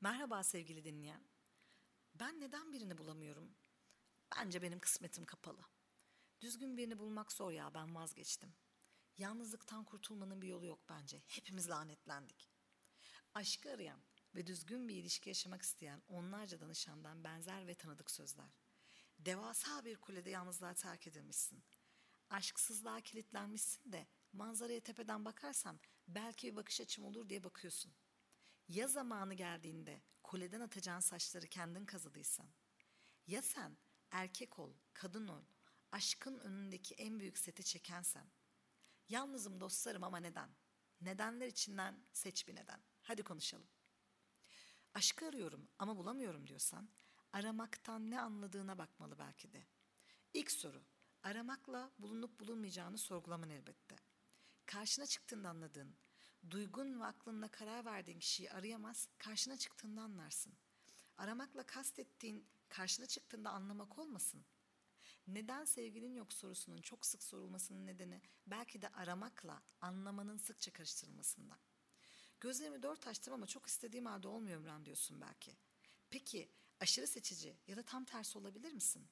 Merhaba sevgili dinleyen. Ben neden birini bulamıyorum? Bence benim kısmetim kapalı. Düzgün birini bulmak zor ya ben vazgeçtim. Yalnızlıktan kurtulmanın bir yolu yok bence. Hepimiz lanetlendik. Aşkı arayan ve düzgün bir ilişki yaşamak isteyen onlarca danışandan benzer ve tanıdık sözler. Devasa bir kulede yalnızlığa terk edilmişsin. Aşksızlığa kilitlenmişsin de manzaraya tepeden bakarsam belki bir bakış açım olur diye bakıyorsun. Ya zamanı geldiğinde kuleden atacağın saçları kendin kazıdıysan? Ya sen erkek ol, kadın ol, aşkın önündeki en büyük seti çekensen? Yalnızım dostlarım ama neden? Nedenler içinden seç bir neden. Hadi konuşalım. Aşkı arıyorum ama bulamıyorum diyorsan aramaktan ne anladığına bakmalı belki de. İlk soru aramakla bulunup bulunmayacağını sorgulaman elbette. Karşına çıktığında anladığın, duygun ve aklınla karar verdiğin kişiyi arayamaz, karşına çıktığında anlarsın. Aramakla kastettiğin karşına çıktığında anlamak olmasın. Neden sevgilin yok sorusunun çok sık sorulmasının nedeni belki de aramakla anlamanın sıkça karıştırılmasından. Gözlerimi dört açtım ama çok istediğim halde olmuyor Ümran diyorsun belki. Peki aşırı seçici ya da tam tersi olabilir misin?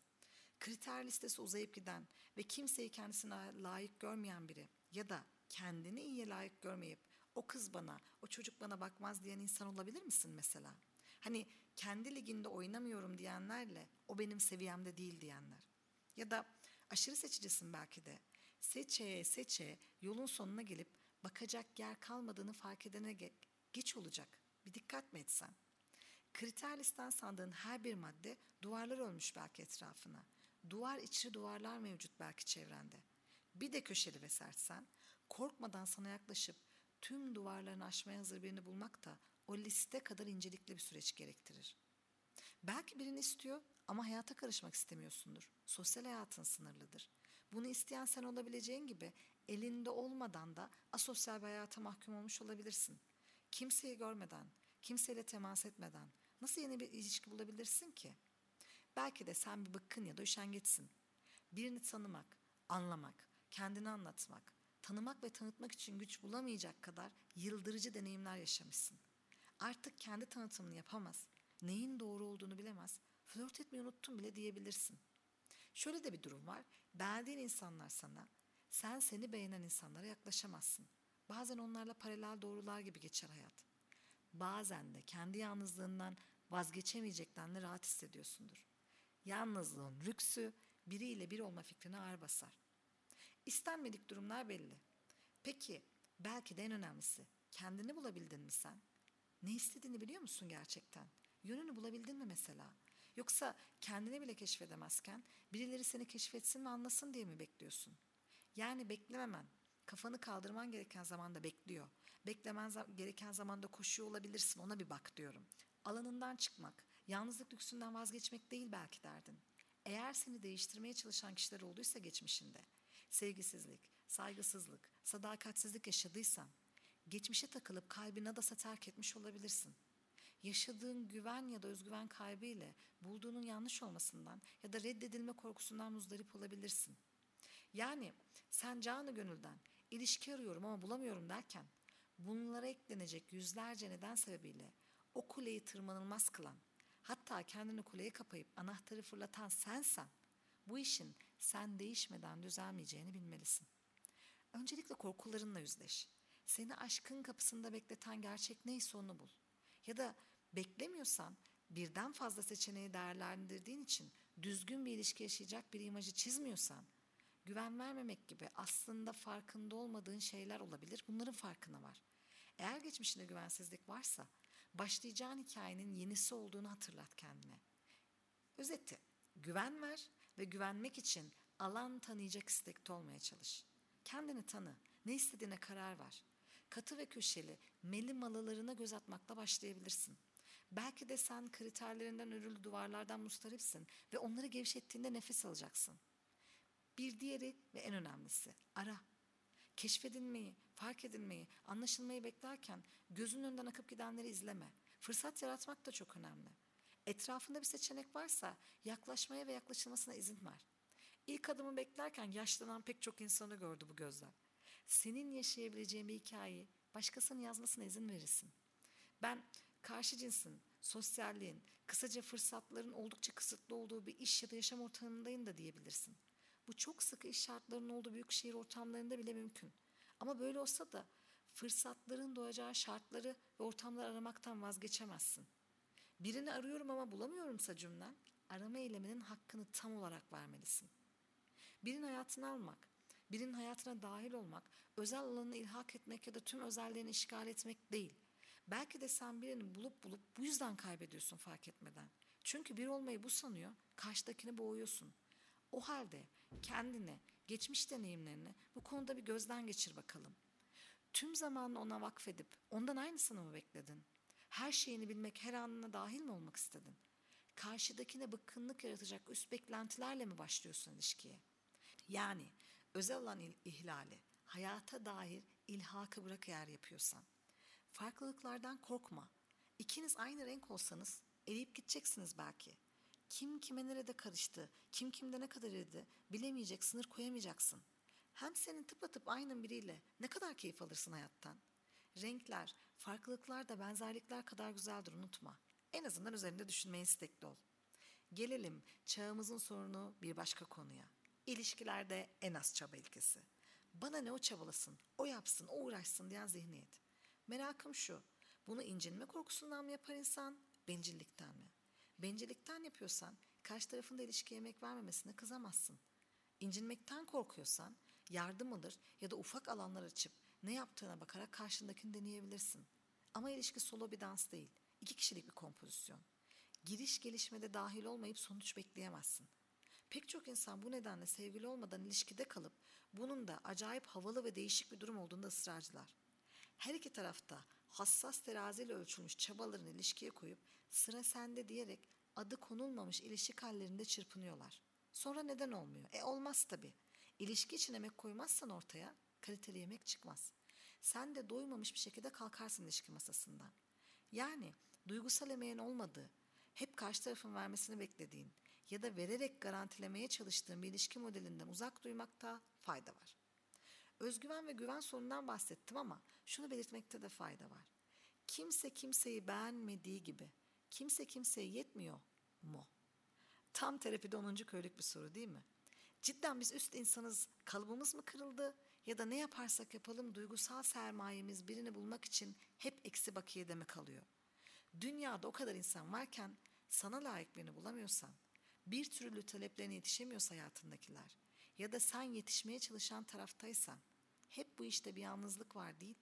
Kriter listesi uzayıp giden ve kimseyi kendisine layık görmeyen biri ya da kendini iyiye layık görmeyip o kız bana, o çocuk bana bakmaz diyen insan olabilir misin mesela? Hani kendi liginde oynamıyorum diyenlerle o benim seviyemde değil diyenler. Ya da aşırı seçicisin belki de. Seçe seçe yolun sonuna gelip bakacak yer kalmadığını fark edene geç olacak. Bir dikkat mi etsen? Kriter listen sandığın her bir madde duvarlar ölmüş belki etrafına. Duvar içi duvarlar mevcut belki çevrende. Bir de köşeli ve sertsen, korkmadan sana yaklaşıp tüm duvarlarını aşmaya hazır birini bulmak da o liste kadar incelikli bir süreç gerektirir. Belki birini istiyor ama hayata karışmak istemiyorsundur. Sosyal hayatın sınırlıdır. Bunu isteyen sen olabileceğin gibi elinde olmadan da asosyal bir hayata mahkum olmuş olabilirsin. Kimseyi görmeden, kimseyle temas etmeden nasıl yeni bir ilişki bulabilirsin ki? Belki de sen bir bıkkın ya da üşengeçsin. Birini tanımak, anlamak, kendini anlatmak, tanımak ve tanıtmak için güç bulamayacak kadar yıldırıcı deneyimler yaşamışsın. Artık kendi tanıtımını yapamaz, neyin doğru olduğunu bilemez, flört etmeyi unuttum bile diyebilirsin. Şöyle de bir durum var, beğendiğin insanlar sana, sen seni beğenen insanlara yaklaşamazsın. Bazen onlarla paralel doğrular gibi geçer hayat. Bazen de kendi yalnızlığından vazgeçemeyeceklerini rahat hissediyorsundur. Yalnızlığın rüksü biriyle bir olma fikrine ağır basar. İstenmedik durumlar belli. Peki belki de en önemlisi kendini bulabildin mi sen? Ne istediğini biliyor musun gerçekten? Yönünü bulabildin mi mesela? Yoksa kendini bile keşfedemezken birileri seni keşfetsin ve anlasın diye mi bekliyorsun? Yani beklememen, kafanı kaldırman gereken zamanda bekliyor. Beklemen gereken zamanda koşuyor olabilirsin ona bir bak diyorum. Alanından çıkmak, yalnızlık lüksünden vazgeçmek değil belki derdin. Eğer seni değiştirmeye çalışan kişiler olduysa geçmişinde, sevgisizlik, saygısızlık, sadakatsizlik yaşadıysan, geçmişe takılıp kalbini adasa terk etmiş olabilirsin. Yaşadığın güven ya da özgüven kaybı ile bulduğunun yanlış olmasından ya da reddedilme korkusundan muzdarip olabilirsin. Yani sen canı gönülden ilişki arıyorum ama bulamıyorum derken bunlara eklenecek yüzlerce neden sebebiyle o kuleyi tırmanılmaz kılan, hatta kendini kuleye kapayıp anahtarı fırlatan sensen, bu işin sen değişmeden düzelmeyeceğini bilmelisin. Öncelikle korkularınla yüzleş. Seni aşkın kapısında bekleten gerçek neyse onu bul. Ya da beklemiyorsan birden fazla seçeneği değerlendirdiğin için düzgün bir ilişki yaşayacak bir imajı çizmiyorsan, güven vermemek gibi aslında farkında olmadığın şeyler olabilir. Bunların farkına var. Eğer geçmişinde güvensizlik varsa başlayacağın hikayenin yenisi olduğunu hatırlat kendine. Özeti, güven ver ve güvenmek için alan tanıyacak istekte olmaya çalış. Kendini tanı, ne istediğine karar ver. Katı ve köşeli, meli malılarına göz atmakla başlayabilirsin. Belki de sen kriterlerinden örülü duvarlardan mustaripsin ve onları gevşettiğinde nefes alacaksın. Bir diğeri ve en önemlisi, ara. Keşfedilmeyi, fark edilmeyi, anlaşılmayı beklerken gözün önünden akıp gidenleri izleme. Fırsat yaratmak da çok önemli. Etrafında bir seçenek varsa yaklaşmaya ve yaklaşılmasına izin ver. İlk adımı beklerken yaşlanan pek çok insanı gördü bu gözler. Senin yaşayabileceğin bir hikayeyi başkasının yazmasına izin verirsin. Ben karşı cinsin, sosyalliğin, kısaca fırsatların oldukça kısıtlı olduğu bir iş ya da yaşam ortamındayım da diyebilirsin. Bu çok sıkı iş şartlarının olduğu büyük şehir ortamlarında bile mümkün. Ama böyle olsa da fırsatların doğacağı şartları ve ortamları aramaktan vazgeçemezsin. Birini arıyorum ama bulamıyorumsa cümlen, arama eyleminin hakkını tam olarak vermelisin. Birinin hayatını almak, birinin hayatına dahil olmak, özel alanını ilhak etmek ya da tüm özelliğini işgal etmek değil. Belki de sen birini bulup bulup bu yüzden kaybediyorsun fark etmeden. Çünkü bir olmayı bu sanıyor, karşıdakini boğuyorsun. O halde kendini, geçmiş deneyimlerini bu konuda bir gözden geçir bakalım. Tüm zamanını ona vakfedip ondan aynısını mı bekledin? Her şeyini bilmek her anına dahil mi olmak istedin? Karşıdakine bıkkınlık yaratacak üst beklentilerle mi başlıyorsun ilişkiye? Yani özel alan ihlali, hayata dair ilhakı bırak eğer yapıyorsan. Farklılıklardan korkma. İkiniz aynı renk olsanız eriyip gideceksiniz belki. Kim kime nerede karıştı, kim kimde ne kadar eridi bilemeyecek, sınır koyamayacaksın. Hem senin tıpatıp aynı biriyle ne kadar keyif alırsın hayattan. Renkler, farklılıklar da benzerlikler kadar güzeldir unutma. En azından üzerinde düşünmeye istekli ol. Gelelim çağımızın sorunu bir başka konuya. İlişkilerde en az çaba ilkesi. Bana ne o çabalasın, o yapsın, o uğraşsın diyen zihniyet. Merakım şu, bunu incinme korkusundan mı yapar insan, bencillikten mi? Bencillikten yapıyorsan karşı tarafında ilişkiye emek vermemesine kızamazsın. İncinmekten korkuyorsan yardım alır ya da ufak alanlar açıp ne yaptığına bakarak karşındakini deneyebilirsin. Ama ilişki solo bir dans değil, iki kişilik bir kompozisyon. Giriş gelişmede dahil olmayıp sonuç bekleyemezsin. Pek çok insan bu nedenle sevgili olmadan ilişkide kalıp bunun da acayip havalı ve değişik bir durum olduğunda ısrarcılar. Her iki tarafta hassas teraziyle ölçülmüş çabalarını ilişkiye koyup sıra sende diyerek adı konulmamış ilişki hallerinde çırpınıyorlar. Sonra neden olmuyor? E olmaz tabii. İlişki için emek koymazsan ortaya kaliteli yemek çıkmaz. Sen de doymamış bir şekilde kalkarsın ilişki masasından. Yani duygusal emeğin olmadığı, hep karşı tarafın vermesini beklediğin ya da vererek garantilemeye çalıştığın bir ilişki modelinden uzak duymakta fayda var. Özgüven ve güven sorunundan bahsettim ama şunu belirtmekte de fayda var. Kimse kimseyi beğenmediği gibi kimse kimseye yetmiyor mu? Tam terapide 10. köylük bir soru değil mi? Cidden biz üst insanız, kalıbımız mı kırıldı ya da ne yaparsak yapalım duygusal sermayemiz birini bulmak için hep eksi bakiyede mi kalıyor? Dünyada o kadar insan varken sana layık birini bulamıyorsan, bir türlü taleplerine yetişemiyorsa hayatındakiler ya da sen yetişmeye çalışan taraftaysan hep bu işte bir yalnızlık var değil,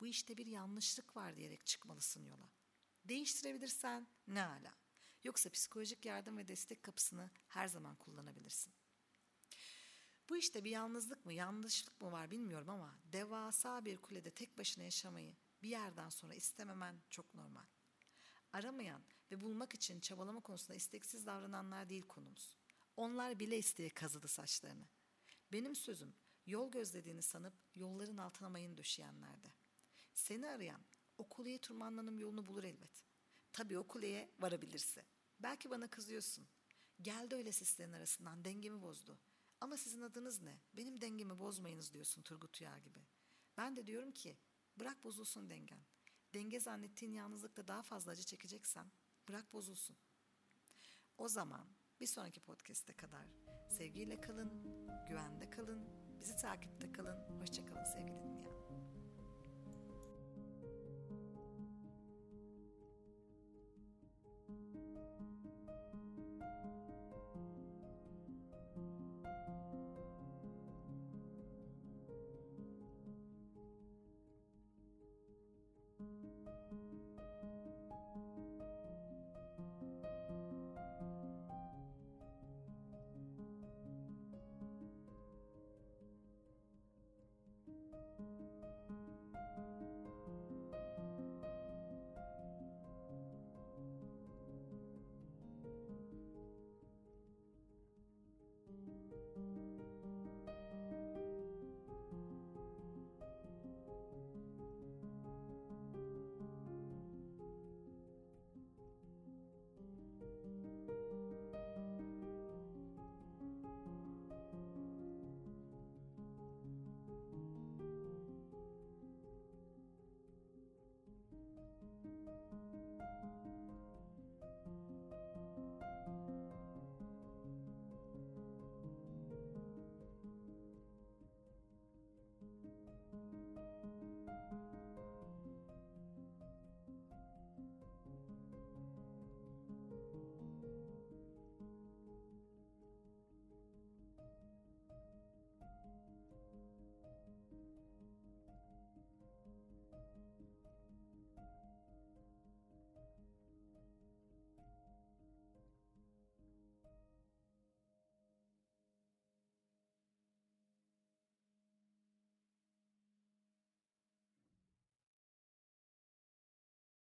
bu işte bir yanlışlık var diyerek çıkmalısın yola. Değiştirebilirsen ne ala. Yoksa psikolojik yardım ve destek kapısını her zaman kullanabilirsin. Bu işte bir yalnızlık mı, yanlışlık mı var bilmiyorum ama devasa bir kulede tek başına yaşamayı bir yerden sonra istememen çok normal. Aramayan ve bulmak için çabalama konusunda isteksiz davrananlar değil konumuz. Onlar bile isteye kazıdı saçlarını. Benim sözüm yol gözlediğini sanıp yolların altına mayın döşeyenlerde. Seni arayan o kuleye tırmanmanın yolunu bulur elbet. Tabii o kuleye varabilirse. Belki bana kızıyorsun. Geldi öyle sislerin arasından dengemi bozdu. Ama sizin adınız ne? Benim dengemi bozmayınız diyorsun Turgut Uyar gibi. Ben de diyorum ki bırak bozulsun dengen. Denge zannettiğin yalnızlıkta daha fazla acı çekeceksen bırak bozulsun. O zaman bir sonraki podcast'e kadar sevgiyle kalın, güvende kalın, bizi takipte kalın. Hoşçakalın sevgili dinleyenler.